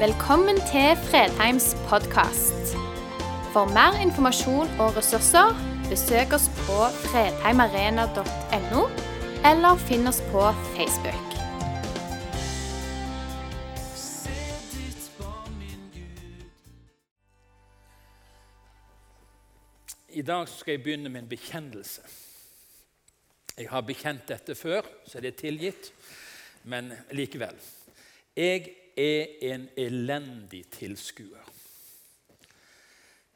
Velkommen til Fredheims podkast. For mer informasjon og ressurser, besøk oss på fredheimarena.no, eller finn oss på Facebook. I dag skal jeg begynne med en bekjennelse. Jeg har bekjent dette før, så det er tilgitt, men likevel. Jeg er en elendig tilskuer.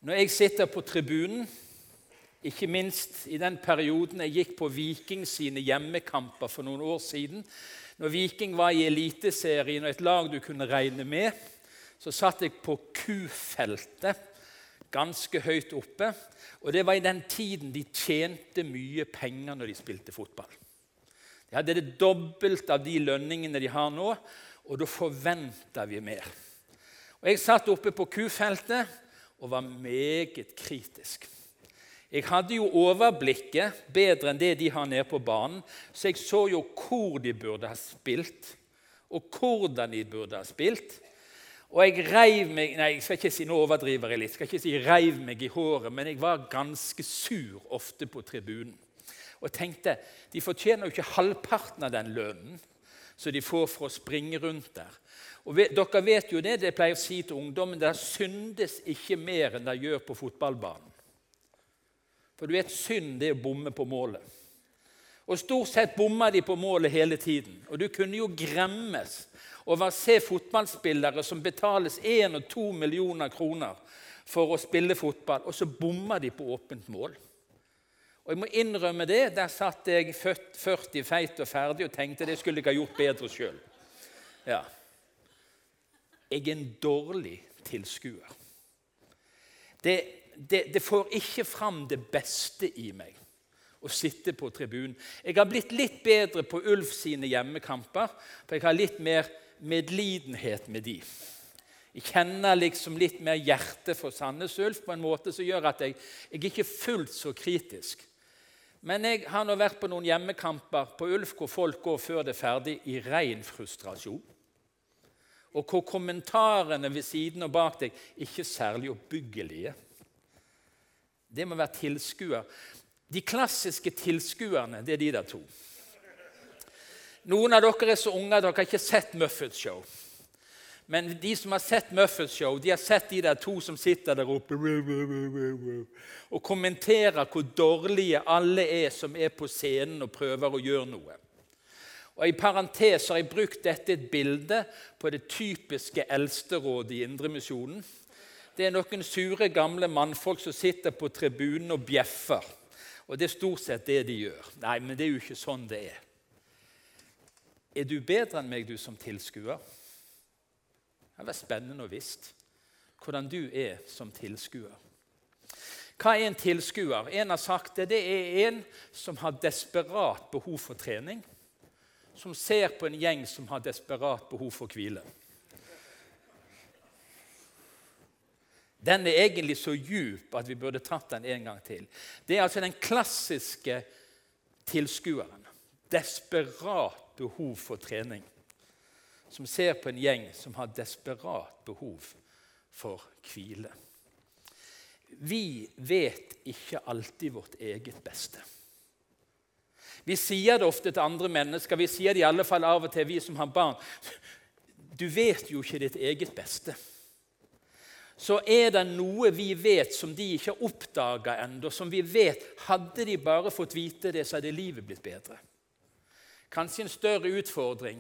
Når jeg sitter på tribunen, ikke minst i den perioden jeg gikk på Viking sine hjemmekamper for noen år siden, når Viking var i Eliteserien og et lag du kunne regne med, så satt jeg på Q-feltet, ganske høyt oppe. Og det var i den tiden de tjente mye penger når de spilte fotball. De hadde det dobbelte av de lønningene de har nå, og da forventer vi mer. Og Jeg satt oppe på kufeltet og var meget kritisk. Jeg hadde jo overblikket bedre enn det de har nede på banen, så jeg så jo hvor de burde ha spilt, og hvordan de burde ha spilt. Og jeg reiv meg Nei, jeg skal ikke si nå overdriver jeg litt. Jeg skal ikke si reiv meg i håret, men jeg var ganske sur ofte på tribunen. Og tenkte de fortjener jo ikke halvparten av den lønnen som de får for å springe rundt der. Og vi, Dere vet jo det, det jeg pleier å si til ungdommen. Det syndes ikke mer enn det gjør på fotballbanen. For du vet, synd det er å bomme på målet. Og Stort sett bomma de på målet hele tiden. Og du kunne jo gremmes over å se fotballspillere som betales 1 og 2 millioner kroner for å spille fotball, og så bommer de på åpent mål. Og jeg må innrømme det, Der satt jeg 40 feit og ferdig og tenkte det skulle jeg ha gjort bedre sjøl. Ja. Jeg er en dårlig tilskuer. Det, det, det, får ikke fram det beste i meg å sitte på tribunen. Jeg har blitt litt bedre på Ulf sine hjemmekamper, for jeg har litt mer medlidenhet med de. Jeg kjenner liksom litt mer hjerte for Sandnes Ulf på en måte som gjør at jeg, jeg er ikke fullt så kritisk. Men jeg har nå vært på noen hjemmekamper på Ulf hvor folk går før det er ferdig i ren frustrasjon. Og hvor kommentarene ved siden og bak deg ikke særlig oppbyggelige. Det må være tilskuer. De klassiske tilskuerne, det er de der to. Noen av dere er så unge at dere har ikke sett Muffet Show. Men de som har sett Muffet Show, de har sett de der to som sitter der oppe og kommenterer hvor dårlige alle er som er på scenen og prøver å gjøre noe. Og I parentes har jeg brukt dette et bilde på det typiske eldsterådet i Indremisjonen. Det er noen sure, gamle mannfolk som sitter på tribunen og bjeffer. Og Det er stort sett det de gjør. Nei, men det er jo ikke sånn det er. Er du bedre enn meg, du som tilskuer? Det vært spennende å visst hvordan du er som tilskuer. Hva er en tilskuer? En har sagt det. Det er en som har desperat behov for trening. Som ser på en gjeng som har desperat behov for hvile. Den er egentlig så djup at vi burde tatt den en gang til. Det er altså den klassiske tilskueren. Desperat behov for trening som ser på en gjeng som har desperat behov for hvile. Vi vet ikke alltid vårt eget beste. Vi sier det ofte til andre mennesker, vi sier det i alle fall av og til, vi som har barn. Du vet jo ikke ditt eget beste. Så er det noe vi vet som de ikke har oppdaga ennå, som vi vet Hadde de bare fått vite det, så hadde livet blitt bedre. Kanskje en større utfordring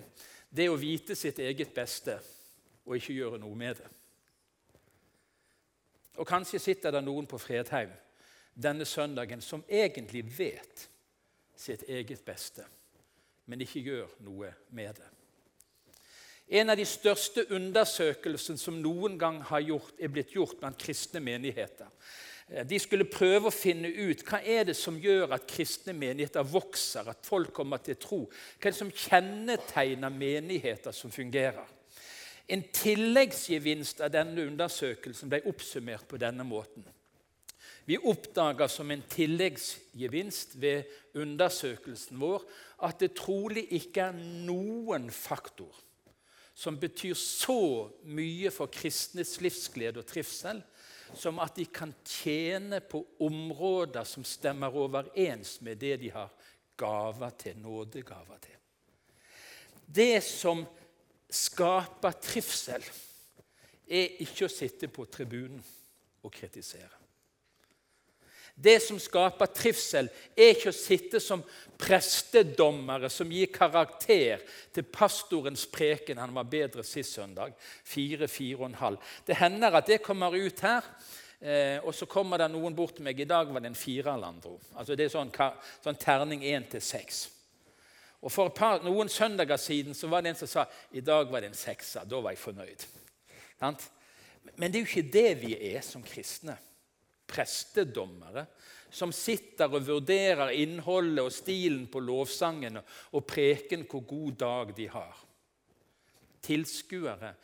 det å vite sitt eget beste og ikke gjøre noe med det. Og Kanskje sitter det noen på Fredheim denne søndagen som egentlig vet sitt eget beste, men ikke gjør noe med det. En av de største undersøkelsene som noen gang gjort, er blitt gjort blant kristne menigheter, de skulle prøve å finne ut hva er det som gjør at kristne menigheter vokser, at folk kommer til tro. Hva er det som kjennetegner menigheter som fungerer? En tilleggsgevinst av denne undersøkelsen ble oppsummert på denne måten. Vi oppdaga som en tilleggsgevinst ved undersøkelsen vår at det trolig ikke er noen faktor som betyr så mye for kristnes livsglede og trivsel som at de kan tjene på områder som stemmer overens med det de har gaver til, nådegaver til. Det som skaper trivsel, er ikke å sitte på tribunen og kritisere. Det som skaper trivsel, er ikke å sitte som prestedommere som gir karakter til pastorens preken. Han var bedre sist søndag. Fire, fire og en halv. Det hender at det kommer ut her. Eh, og så kommer det noen bort til meg. I dag var det en fire eller andre. Altså det er sånn, sånn terning én til seks. Og For par, noen søndager siden så var det en som sa i dag var det en sekser. Da var jeg fornøyd. Men det er jo ikke det vi er som kristne prestedommere som sitter og vurderer innholdet og stilen på lovsangen og preken hvor god dag de har. Tilskuere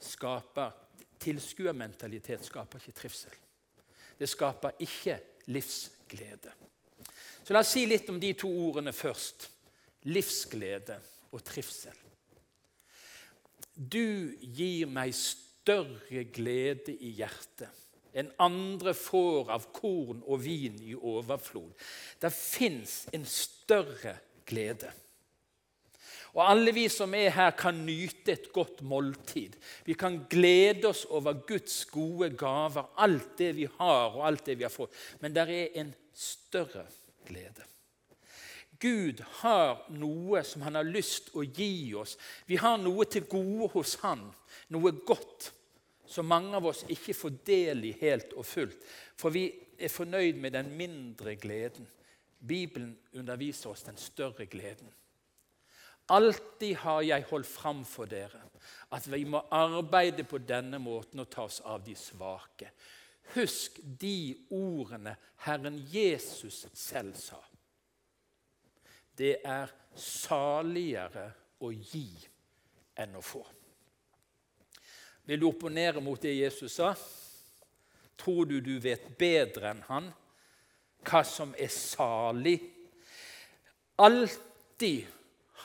skaper Tilskuermentalitet skaper ikke trivsel. Det skaper ikke livsglede. Så La oss si litt om de to ordene først. Livsglede og trivsel. Du gir meg større glede i hjertet en andre får av korn og vin i overflod. Det fins en større glede. Og Alle vi som er her, kan nyte et godt måltid. Vi kan glede oss over Guds gode gaver, alt det vi har og alt det vi har fått. Men det er en større glede. Gud har noe som han har lyst å gi oss. Vi har noe til gode hos han, noe godt som mange av oss ikke får del i helt og fullt. For vi er fornøyd med den mindre gleden. Bibelen underviser oss den større gleden. Alltid har jeg holdt fram for dere at vi må arbeide på denne måten og ta oss av de svake. Husk de ordene Herren Jesus selv sa. Det er saligere å gi enn å få. Vil du opponere mot det Jesus sa? Tror du du vet bedre enn han hva som er salig? Alltid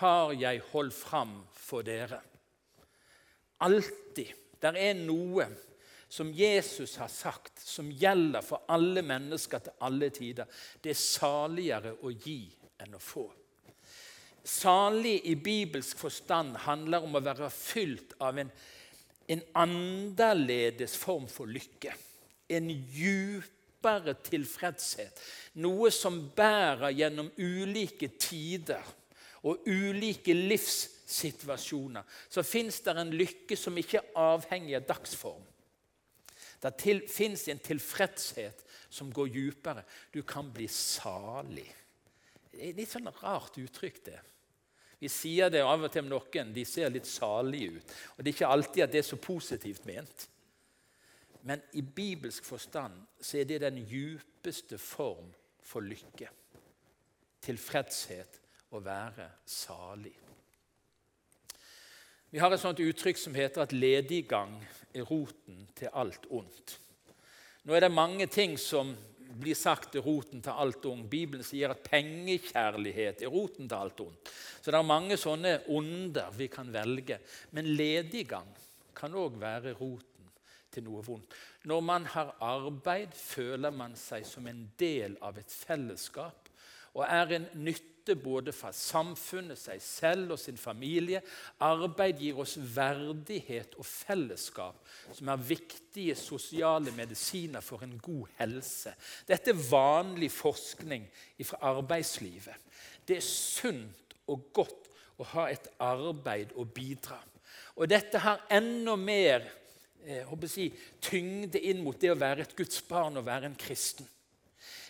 har jeg holdt fram for dere. Alltid. Der er noe som Jesus har sagt, som gjelder for alle mennesker til alle tider. Det er saligere å gi enn å få. Salig i bibelsk forstand handler om å være fylt av en en annerledes form for lykke. En djupere tilfredshet. Noe som bærer gjennom ulike tider og ulike livssituasjoner. Så fins det en lykke som ikke er avhengig av dagsform. Det fins en tilfredshet som går djupere. Du kan bli salig. Det er litt sånn rart uttrykk, det. Vi sier det av og til om noen. De ser litt salige ut. Og Det er ikke alltid at det er så positivt ment. Men i bibelsk forstand så er det den djupeste form for lykke. Tilfredshet å være salig. Vi har et sånt uttrykk som heter at lediggang er roten til alt ondt. Nå er det mange ting som blir sagt er roten til alt ondt. Bibelen sier at pengekjærlighet er roten til alt ondt. Så det er mange sånne onder vi kan velge. Men lediggang kan òg være roten til noe vondt. Når man har arbeid, føler man seg som en del av et fellesskap og er en nytte både for samfunnet, seg selv og sin familie. Arbeid gir oss verdighet og fellesskap, som er viktige sosiale medisiner for en god helse. Dette er vanlig forskning fra arbeidslivet. Det er sunt og godt å ha et arbeid å bidra. Og dette har enda mer eh, si, tyngde inn mot det å være et Guds barn og være en kristen.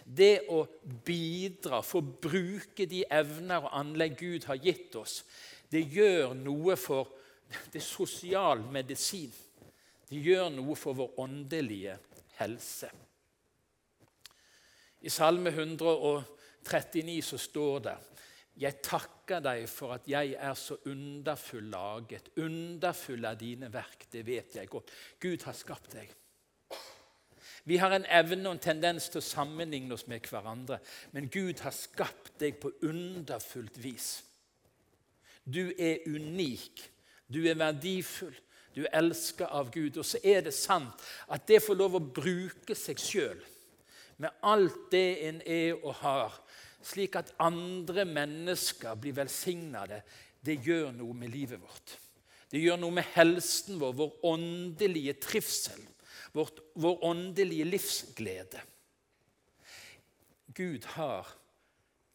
Det å bidra, få bruke de evner og anlegg Gud har gitt oss, det gjør noe for det sosial medisin. Det gjør noe for vår åndelige helse. I Salme 139 så står det jeg takker deg for at jeg er så underfull laget. Underfull av dine verk, det vet jeg godt. Gud har skapt deg. Vi har en evne og en tendens til å sammenligne oss med hverandre. Men Gud har skapt deg på underfullt vis. Du er unik. Du er verdifull. Du er elska av Gud. Og så er det sant at det får lov å bruke seg sjøl med alt det en er og har, slik at andre mennesker blir velsigna det, det gjør noe med livet vårt. Det gjør noe med helsen vår, vår åndelige trivsel, vårt, vår åndelige livsglede. Gud har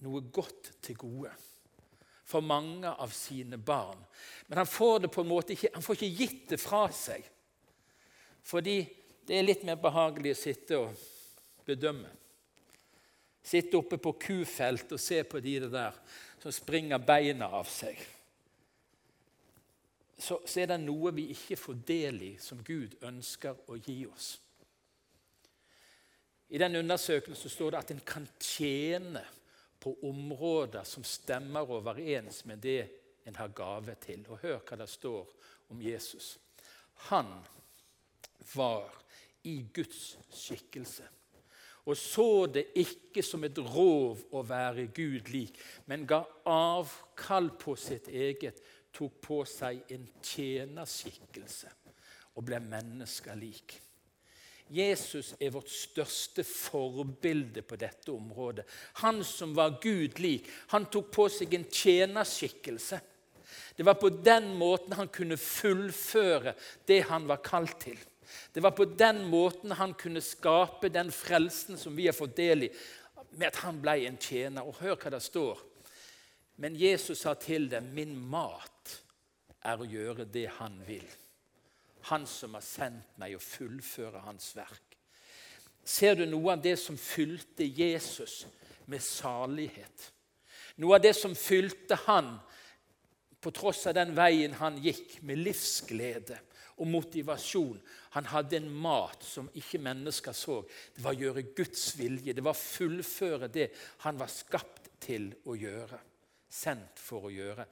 noe godt til gode for mange av sine barn. Men han får det på en måte ikke, han får ikke gitt det fra seg. Fordi det er litt mer behagelig å sitte og bedømme. Sitte oppe på kufelt og se på de der som springer beina av seg. Så, så er det noe vi ikke får del i, som Gud ønsker å gi oss. I den undersøkelsen står det at en kan tjene på områder som stemmer overens med det en har gave til. Og hør hva det står om Jesus. Han var i Guds skikkelse og så det ikke som et rov å være Gud lik, men ga avkall på sitt eget, tok på seg en tjenerskikkelse og ble menneskelik. Jesus er vårt største forbilde på dette området. Han som var Gud lik, han tok på seg en tjenerskikkelse. Det var på den måten han kunne fullføre det han var kalt til. Det var på den måten han kunne skape den frelsen som vi har fått del i, med at han ble en tjener. Og hør hva det står. Men Jesus sa til dem, 'Min mat er å gjøre det han vil.' Han som har sendt meg, å fullføre hans verk. Ser du noe av det som fylte Jesus med salighet? Noe av det som fylte han, på tross av den veien han gikk, med livsglede og motivasjon. Han hadde en mat som ikke mennesker så. Det var å gjøre Guds vilje. Det var å fullføre det han var skapt til å gjøre. Sendt for å gjøre.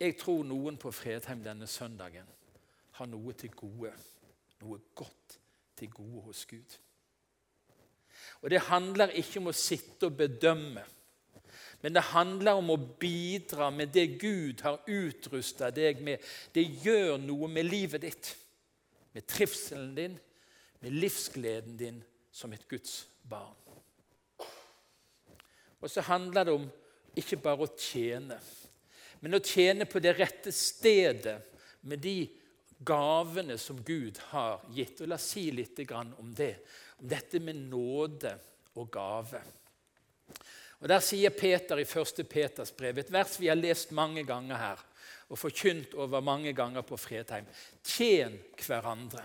Jeg tror noen på Fredheim denne søndagen har noe til gode, noe godt til gode hos Gud. Og Det handler ikke om å sitte og bedømme, men det handler om å bidra med det Gud har utrusta deg med. Det gjør noe med livet ditt, med trivselen din, med livsgleden din som et Guds barn. Og så handler det om ikke bare å tjene, men å tjene på det rette stedet med de gavene som Gud har gitt. Og La oss si litt om det, om dette med nåde og gave. Og Der sier Peter i 1. Peters brev, et vers vi har lest mange ganger her og forkynt over mange ganger på Fredheim. Tjen hverandre,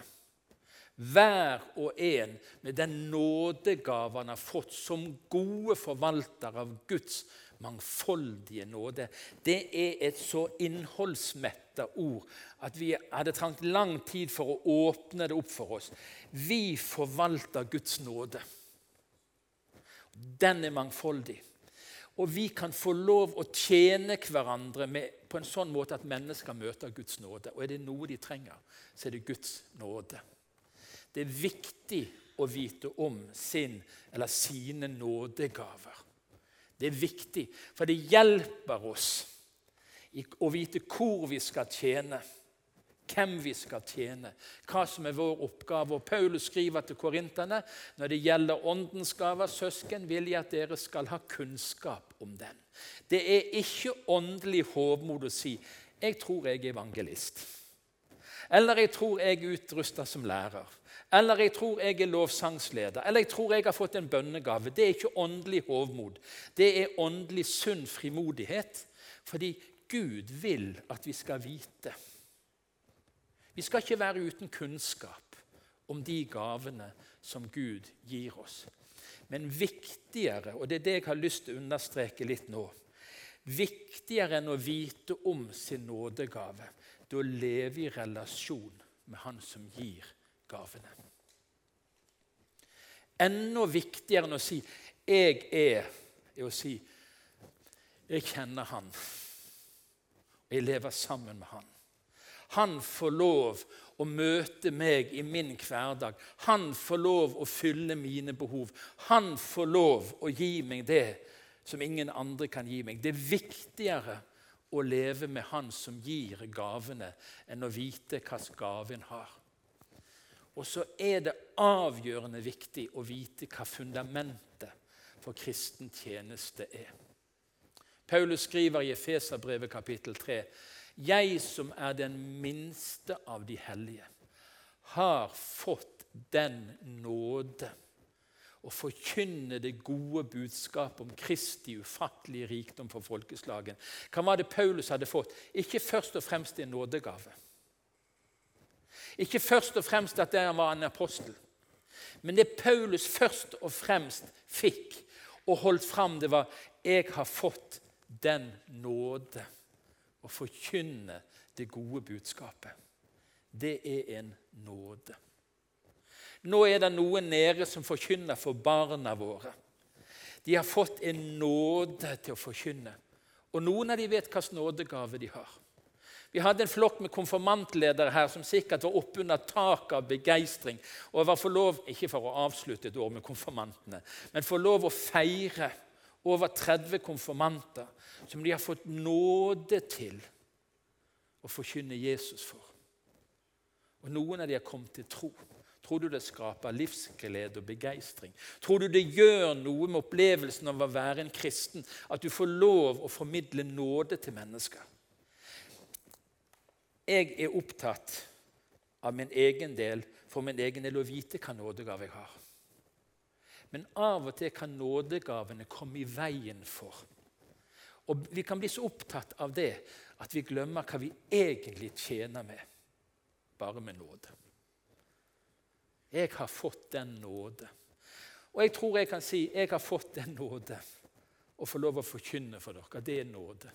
hver og en med den nådegave han har fått som gode forvalter av Guds mangfoldige nåde. Det er et så innholdsmetta ord at vi hadde trengt lang tid for å åpne det opp for oss. Vi forvalter Guds nåde. Den er mangfoldig. Og vi kan få lov å tjene hverandre med, på en sånn måte at mennesker møter Guds nåde. Og er det noe de trenger, så er det Guds nåde. Det er viktig å vite om sin eller sine nådegaver. Det er viktig, for det hjelper oss å vite hvor vi skal tjene, hvem vi skal tjene, hva som er vår oppgave. Og Paulus skriver til korinterne når det gjelder åndens gaver, søsken, vil jeg at dere skal ha kunnskap om den. Det er ikke åndelig hovmod å si 'jeg tror jeg er evangelist', eller 'jeg tror jeg er utrusta som lærer'. Eller jeg tror jeg er lovsangsleder. Eller jeg tror jeg har fått en bønnegave. Det er ikke åndelig hovmod. Det er åndelig sunn frimodighet. Fordi Gud vil at vi skal vite. Vi skal ikke være uten kunnskap om de gavene som Gud gir oss. Men viktigere, og det er det jeg har lyst til å understreke litt nå Viktigere enn å vite om sin nådegave, det å leve i relasjon med Han som gir gavene. Enda viktigere enn å si 'jeg er', er å si 'jeg kjenner han', og jeg lever sammen med han'. Han får lov å møte meg i min hverdag. Han får lov å fylle mine behov. Han får lov å gi meg det som ingen andre kan gi meg. Det er viktigere å leve med Han som gir gavene, enn å vite hva gaven har. Og så er det avgjørende viktig å vite hva fundamentet for kristen tjeneste er. Paulus skriver i Efeserbrevet kapittel 3.: Jeg som er den minste av de hellige, har fått den nåde å forkynne det gode budskapet om Kristi ufattelige rikdom for folkeslagen. Hva var det Paulus hadde fått? Ikke først og fremst en nådegave. Ikke først og fremst at han var en apostel. Men det Paulus først og fremst fikk og holdt fram, det var jeg har fått den nåde å forkynne det gode budskapet. Det er en nåde. Nå er det noen nede som forkynner for barna våre. De har fått en nåde til å forkynne. Og noen av dem vet hvilken nådegave de har. Vi hadde en flokk med konfirmantledere her som sikkert var oppunder taket av begeistring. Og var for lov, ikke for å avslutte et år med konfirmantene, men for lov å feire over 30 konfirmanter som de har fått nåde til å forkynne Jesus for. Og noen av de har kommet til tro. Tror du det skaper livsglede og begeistring? Tror du det gjør noe med opplevelsen av å være en kristen at du får lov å formidle nåde til mennesker? Jeg er opptatt av min egen del for min egen del å vite hva nådegave jeg har. Men av og til kan nådegavene komme i veien for. Og Vi kan bli så opptatt av det at vi glemmer hva vi egentlig tjener med, bare med nåde. Jeg har fått den nåde. Og jeg tror jeg kan si jeg har fått den nåde å få lov å forkynne for dere. Det er nåde.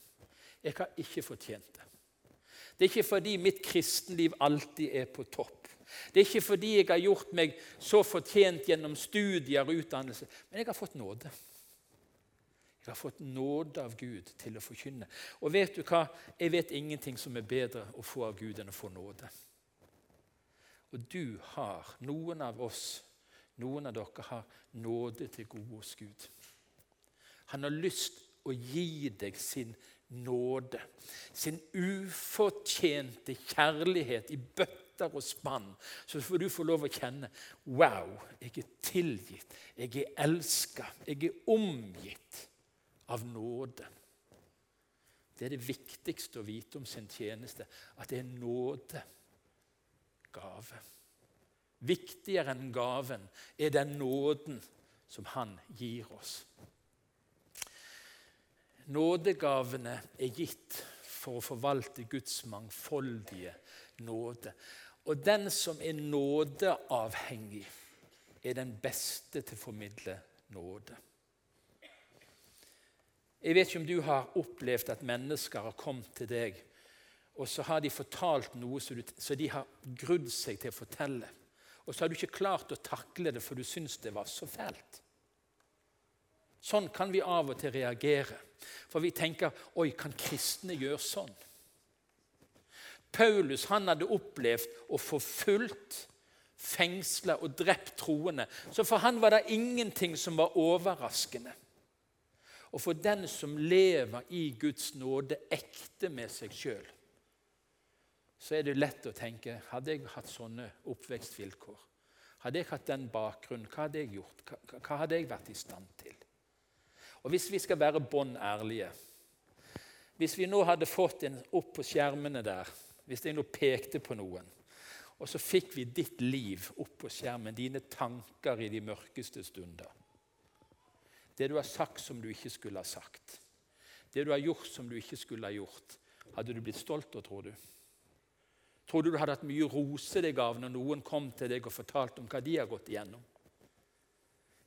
Jeg har ikke fortjent det. Det er ikke fordi mitt kristenliv alltid er på topp. Det er ikke fordi jeg har gjort meg så fortjent gjennom studier og utdannelse, men jeg har fått nåde. Jeg har fått nåde av Gud til å forkynne. Og vet du hva? Jeg vet ingenting som er bedre å få av Gud enn å få nåde. Og du har, noen av oss, noen av dere har nåde til gode hos Gud. Han har lyst å gi deg sin nåde, sin ufortjente kjærlighet i bøtter og spann. Så får du få lov å kjenne Wow, jeg er tilgitt, jeg er elska, jeg er omgitt av nåde. Det er det viktigste å vite om sin tjeneste, at det er nåde gave. Viktigere enn gaven er den nåden som han gir oss. Nådegavene er gitt for å forvalte Guds mangfoldige nåde. Og den som er nådeavhengig, er den beste til å formidle nåde. Jeg vet ikke om du har opplevd at mennesker har kommet til deg og så har de fortalt noe så de har grudd seg til å fortelle. Og så har du ikke klart å takle det, for du syns det var så fælt. Sånn kan vi av og til reagere. For vi tenker Oi, kan kristne gjøre sånn? Paulus han hadde opplevd å få fulgt, fengsla og drept troende. Så for han var det ingenting som var overraskende. Og for den som lever i Guds nåde ekte med seg sjøl, så er det lett å tenke Hadde jeg hatt sånne oppvekstvilkår, hadde jeg hatt den bakgrunnen, hva hadde jeg gjort? Hva, hadde jeg vært i stand til? Og Hvis vi skal være bånn ærlige Hvis vi nå hadde fått en opp på skjermene der, hvis jeg nå pekte på noen, og så fikk vi ditt liv opp på skjermen, dine tanker i de mørkeste stunder Det du har sagt som du ikke skulle ha sagt, det du har gjort som du ikke skulle ha gjort, hadde du blitt stolt av, tror du? Tror du du hadde hatt mye rose deg av når noen kom til deg og fortalte om hva de har gått igjennom?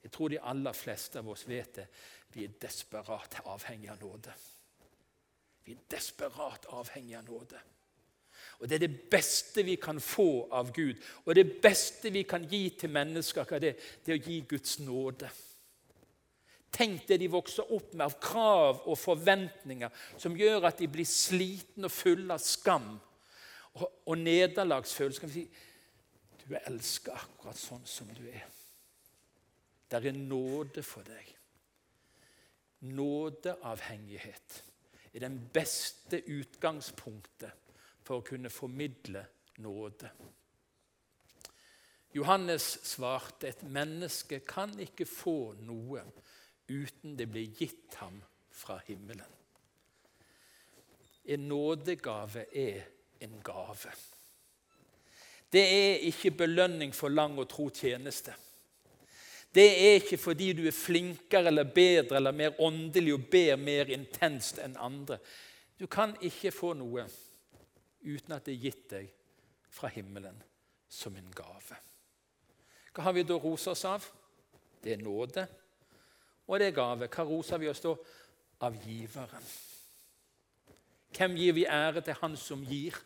Jeg tror de aller fleste av oss vet det. Vi er desperat avhengig av nåde. Vi er desperat avhengig av nåde. Og Det er det beste vi kan få av Gud, og det beste vi kan gi til mennesker, hva det, det er å gi Guds nåde. Tenk det de vokser opp med av krav og forventninger som gjør at de blir slitne og fulle av skam og, og nederlagsfølelse, kan vi si du er elska akkurat sånn som du er. Det er nåde for deg. Nådeavhengighet er den beste utgangspunktet for å kunne formidle nåde. Johannes svarte et menneske kan ikke få noe uten det blir gitt ham fra himmelen. En nådegave er en gave. Det er ikke belønning for lang og tro tjeneste. Det er ikke fordi du er flinkere eller bedre eller mer åndelig og ber mer intenst enn andre. Du kan ikke få noe uten at det er gitt deg fra himmelen som en gave. Hva har vi da rosa oss av? Det er nåde, og det er gave. Hva roser vi oss da? Av giveren. Hvem gir vi ære til Han som gir?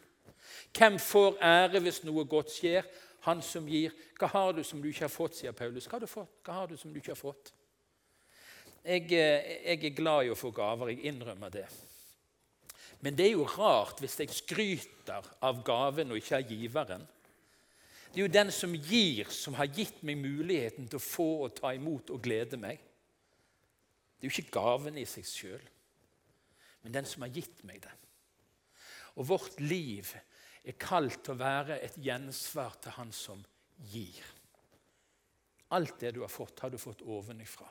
Hvem får ære hvis noe godt skjer? Han som gir. Hva har du som du ikke har fått, sier Paulus. Hva har du, fått? Hva har du som du ikke har fått? Jeg, eh, jeg er glad i å få gaver, jeg innrømmer det. Men det er jo rart hvis jeg skryter av gaven og ikke av giveren. Det er jo den som gir, som har gitt meg muligheten til å få og ta imot og glede meg. Det er jo ikke gaven i seg sjøl, men den som har gitt meg det. Og vårt liv er kalt til å være et gjensvar til Han som gir. Alt det du har fått, har du fått ovenifra.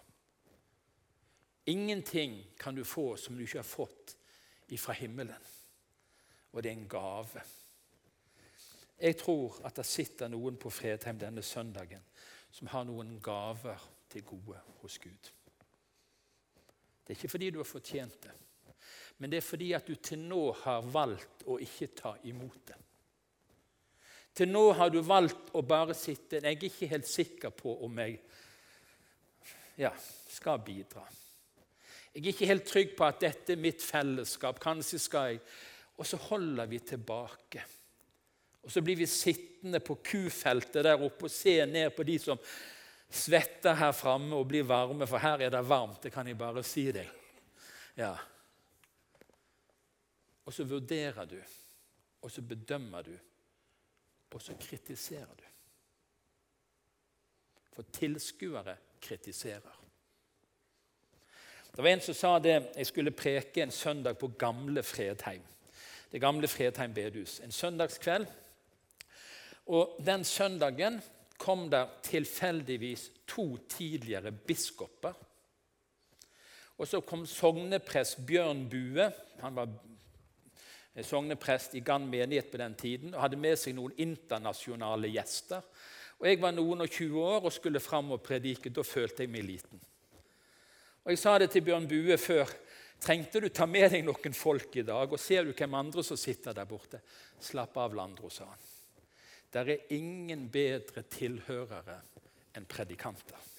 Ingenting kan du få som du ikke har fått ifra himmelen. Og det er en gave. Jeg tror at det sitter noen på Fredheim denne søndagen som har noen gaver til gode hos Gud. Det er ikke fordi du har fortjent det, men det er fordi at du til nå har valgt å ikke ta imot det. Til nå har du valgt å bare sitte Jeg er ikke helt sikker på om jeg ja, skal bidra. Jeg er ikke helt trygg på at dette er mitt fellesskap. Kanskje skal jeg Og så holder vi tilbake. Og så blir vi sittende på kufeltet der oppe og se ned på de som svetter her framme og blir varme, for her er det varmt. Det kan jeg bare si deg. Ja. Og så vurderer du, og så bedømmer du og så kritiserer du. For tilskuere kritiserer. Det var en som sa det jeg skulle preke en søndag på gamle Fredheim. Det gamle Fredheim bedehus. En søndagskveld. Og Den søndagen kom der tilfeldigvis to tidligere biskoper. Og så kom sogneprest Bjørn Bue. Han var sogneprest i Gann menighet på den tiden og hadde med seg noen internasjonale gjester. Og Jeg var noen og 20 år og skulle fram og predike. Da følte jeg meg liten. Og Jeg sa det til Bjørn Bue før. Trengte du ta med deg noen folk i dag? Og ser du hvem andre som sitter der borte? Slapp av, Landro, sa han. Der er ingen bedre tilhørere enn predikanter.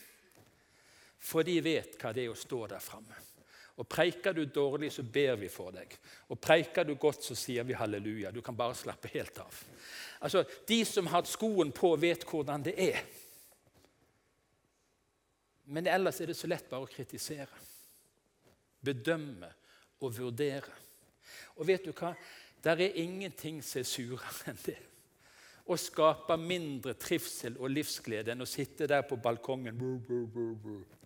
For de vet hva det er å stå der framme. Og Preiker du dårlig, så ber vi for deg. Og Preiker du godt, så sier vi halleluja. Du kan bare slappe helt av. Altså, De som har skoen på, vet hvordan det er. Men ellers er det så lett bare å kritisere, bedømme og vurdere. Og vet du hva? Der er ingenting som er surere enn det. Å skape mindre trivsel og livsglede enn å sitte der på balkongen. Brr, brr, brr,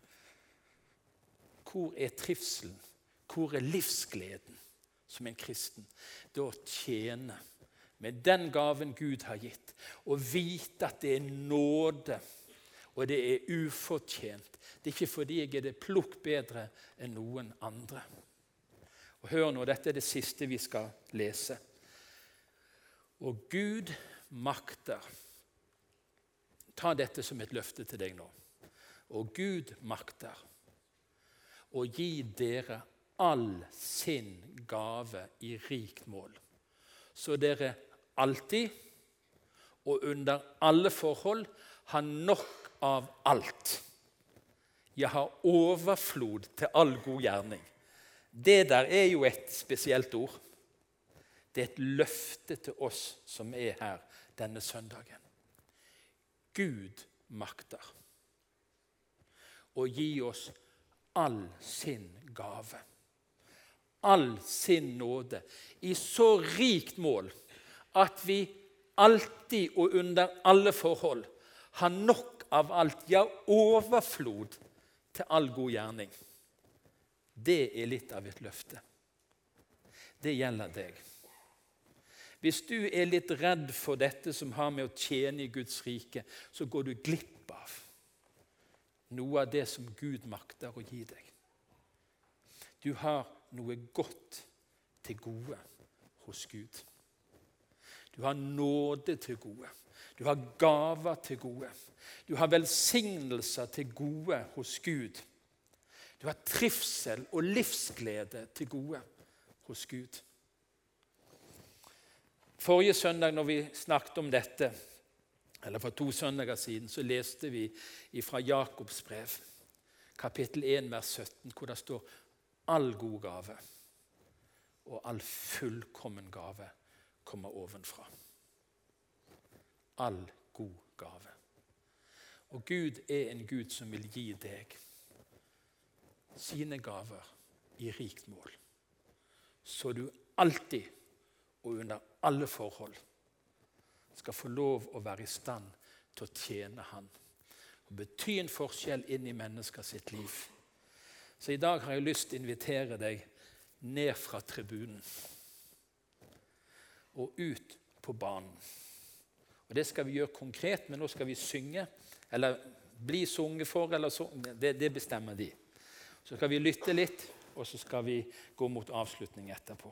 hvor er trivselen? Hvor er livsgleden som en kristen? Det å tjene med den gaven Gud har gitt, og vite at det er nåde, og det er ufortjent. Det er ikke fordi jeg er det plukk bedre enn noen andre. Og Hør nå, dette er det siste vi skal lese. Og Gud makter Ta dette som et løfte til deg nå. Og Gud makter og gi dere all sin gave i rikt mål, så dere alltid og under alle forhold har nok av alt. Jeg har overflod til all god gjerning. Det der er jo et spesielt ord. Det er et løfte til oss som er her denne søndagen. Gud makter å gi oss all sin gave. All sin nåde. I så rikt mål at vi alltid og under alle forhold har nok av alt, ja, overflod til all god gjerning. Det er litt av et løfte. det gjelder deg. Hvis du er litt redd for dette som har med å tjene i Guds rike, så går du glipp noe av det som Gud makter å gi deg. Du har noe godt til gode hos Gud. Du har nåde til gode. Du har gaver til gode. Du har velsignelser til gode hos Gud. Du har trivsel og livsglede til gode hos Gud. Forrige søndag når vi snakket om dette, eller for to søndager siden, så leste vi fra Jakobs brev, kapittel 1, vers 17, hvor det står all god gave og all fullkommen gave kommer ovenfra. All god gave. Og Gud er en Gud som vil gi deg sine gaver i rikt mål. Så du alltid og under alle forhold skal få lov å være i stand til å tjene Han og bety en forskjell inn i mennesker sitt liv. Så i dag har jeg lyst til å invitere deg ned fra tribunen og ut på banen. Og Det skal vi gjøre konkret, men nå skal vi synge. Eller bli sunget for, eller så, det, det bestemmer de. Så skal vi lytte litt, og så skal vi gå mot avslutning etterpå.